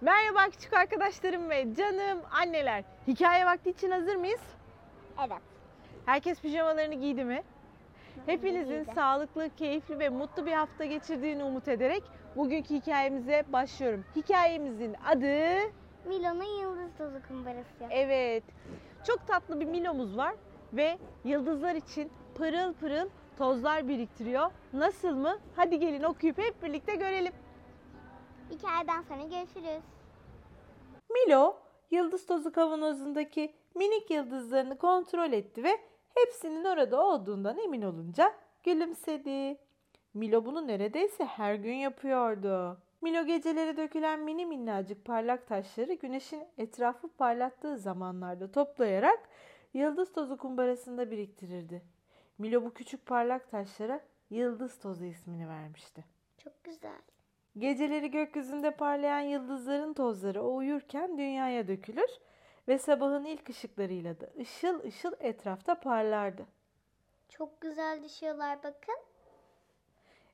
Merhaba küçük arkadaşlarım ve canım anneler. Hikaye vakti için hazır mıyız? Evet. Herkes pijamalarını giydi mi? Hepinizin giydi. sağlıklı, keyifli ve mutlu bir hafta geçirdiğini umut ederek bugünkü hikayemize başlıyorum. Hikayemizin adı Milo'nun yıldız tozu kumbarası. evet. Çok tatlı bir Milo'muz var ve yıldızlar için pırıl pırıl tozlar biriktiriyor. Nasıl mı? Hadi gelin okuyup hep birlikte görelim. Hikayeden sonra görüşürüz. Milo, yıldız tozu kavanozundaki minik yıldızlarını kontrol etti ve hepsinin orada olduğundan emin olunca gülümsedi. Milo bunu neredeyse her gün yapıyordu. Milo geceleri dökülen mini minnacık parlak taşları güneşin etrafı parlattığı zamanlarda toplayarak yıldız tozu kumbarasında biriktirirdi. Milo bu küçük parlak taşlara yıldız tozu ismini vermişti. Çok güzel. Geceleri gökyüzünde parlayan yıldızların tozları o uyurken dünyaya dökülür ve sabahın ilk ışıklarıyla da ışıl ışıl etrafta parlardı. Çok güzel düşüyorlar bakın.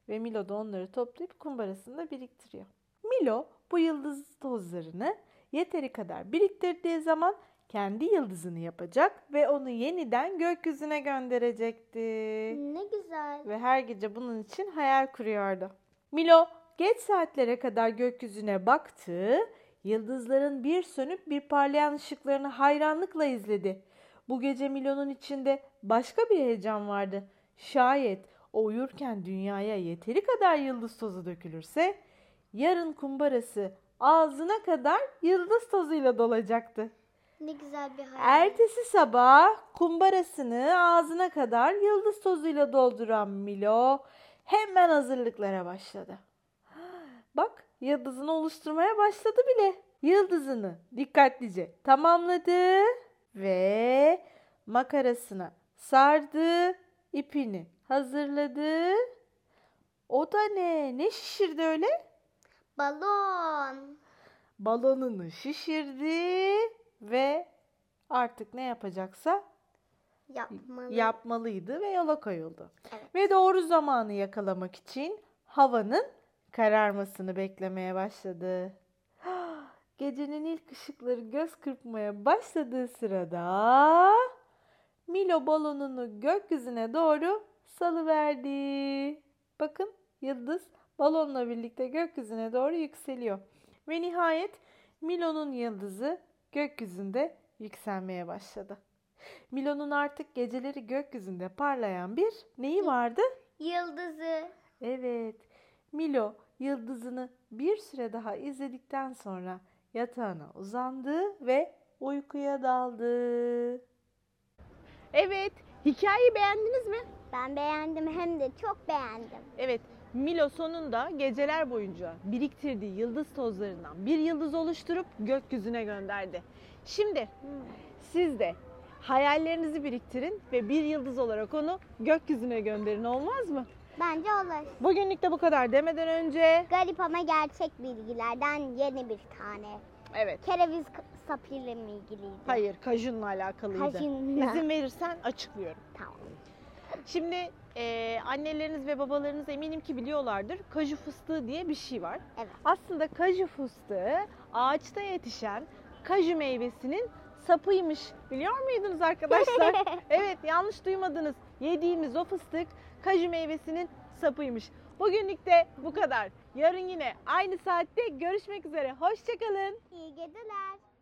Ve Milo da onları toplayıp kumbarasında biriktiriyor. Milo bu yıldız tozlarını yeteri kadar biriktirdiği zaman kendi yıldızını yapacak ve onu yeniden gökyüzüne gönderecekti. Ne güzel. ve her gece bunun için hayal kuruyordu. Milo geç saatlere kadar gökyüzüne baktı, yıldızların bir sönüp bir parlayan ışıklarını hayranlıkla izledi. Bu gece Milo'nun içinde başka bir heyecan vardı. Şayet o uyurken dünyaya yeteri kadar yıldız tozu dökülürse, yarın kumbarası ağzına kadar yıldız tozuyla dolacaktı. Ne güzel bir hayal. Ertesi sabah kumbarasını ağzına kadar yıldız tozuyla dolduran Milo hemen hazırlıklara başladı. Bak yıldızını oluşturmaya başladı bile. Yıldızını dikkatlice tamamladı ve makarasına sardı, ipini hazırladı. O da ne? Ne şişirdi öyle? Balon. balonunu şişirdi ve artık ne yapacaksa Yapmalı. yapmalıydı ve yola koyuldu. Evet. Ve doğru zamanı yakalamak için havanın kararmasını beklemeye başladı. Gecenin ilk ışıkları göz kırpmaya başladığı sırada Milo balonunu gökyüzüne doğru salıverdi. Bakın yıldız balonla birlikte gökyüzüne doğru yükseliyor. Ve nihayet Milo'nun yıldızı gökyüzünde yükselmeye başladı. Milo'nun artık geceleri gökyüzünde parlayan bir neyi vardı? Yıldızı. Evet. Milo yıldızını bir süre daha izledikten sonra yatağına uzandı ve uykuya daldı. Evet, hikayeyi beğendiniz mi? Ben beğendim hem de çok beğendim. Evet, Milo sonunda geceler boyunca biriktirdiği yıldız tozlarından bir yıldız oluşturup gökyüzüne gönderdi. Şimdi siz de hayallerinizi biriktirin ve bir yıldız olarak onu gökyüzüne gönderin olmaz mı? Bence olur. Bugünlük de bu kadar demeden önce Garip ama gerçek bilgilerden yeni bir tane. evet Kereviz sapıyla mı ilgiliydi? hayır kajunla alakalıydı. Kajunla. İzin verirsen açıklıyorum. Tamam. Şimdi e, anneleriniz ve babalarınız eminim ki biliyorlardır. Kaju fıstığı diye bir şey var. Evet. Aslında kaju fıstığı ağaçta yetişen kaju meyvesinin sapıymış. Biliyor muydunuz arkadaşlar? evet yanlış duymadınız. Yediğimiz o fıstık kaju meyvesinin sapıymış. Bugünlük de bu kadar. Yarın yine aynı saatte görüşmek üzere. Hoşçakalın. İyi geceler.